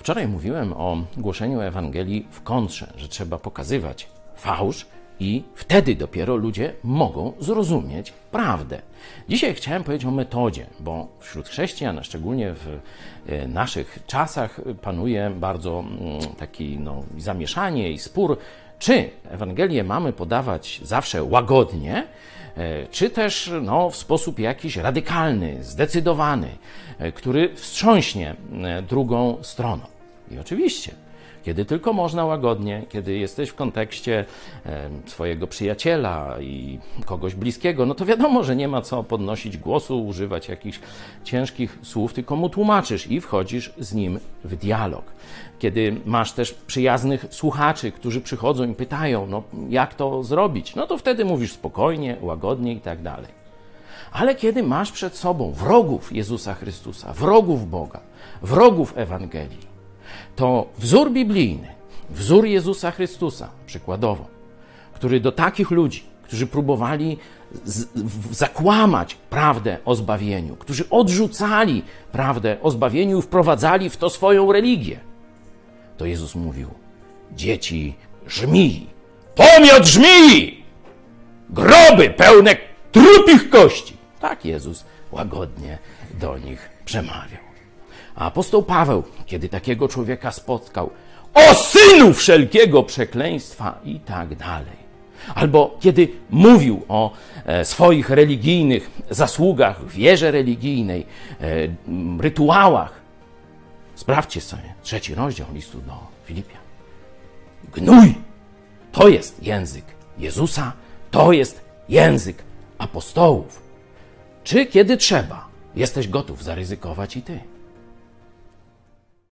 Wczoraj mówiłem o głoszeniu Ewangelii w kontrze, że trzeba pokazywać fałsz i wtedy dopiero ludzie mogą zrozumieć prawdę. Dzisiaj chciałem powiedzieć o metodzie, bo wśród chrześcijan, a szczególnie w e, naszych czasach, panuje bardzo mm, taki no, zamieszanie i spór, czy Ewangelię mamy podawać zawsze łagodnie, e, czy też no, w sposób jakiś radykalny, zdecydowany, e, który wstrząśnie drugą stroną. I oczywiście, kiedy tylko można łagodnie, kiedy jesteś w kontekście swojego przyjaciela i kogoś bliskiego, no to wiadomo, że nie ma co podnosić głosu, używać jakichś ciężkich słów, tylko mu tłumaczysz i wchodzisz z nim w dialog. Kiedy masz też przyjaznych słuchaczy, którzy przychodzą i pytają, no jak to zrobić, no to wtedy mówisz spokojnie, łagodnie i tak dalej. Ale kiedy masz przed sobą wrogów Jezusa Chrystusa, wrogów Boga, wrogów Ewangelii, to wzór biblijny, wzór Jezusa Chrystusa, przykładowo, który do takich ludzi, którzy próbowali zakłamać prawdę o zbawieniu, którzy odrzucali prawdę o zbawieniu i wprowadzali w to swoją religię, to Jezus mówił: Dzieci żmii, pomiot żmii, groby pełne trupich kości. Tak Jezus łagodnie do nich przemawiał. A apostoł Paweł, kiedy takiego człowieka spotkał, o synu wszelkiego przekleństwa i tak dalej. Albo kiedy mówił o e, swoich religijnych zasługach, wierze religijnej, e, rytuałach. Sprawdźcie sobie trzeci rozdział listu do Filipia. Gnój! To jest język Jezusa, to jest język apostołów. Czy kiedy trzeba, jesteś gotów zaryzykować i ty?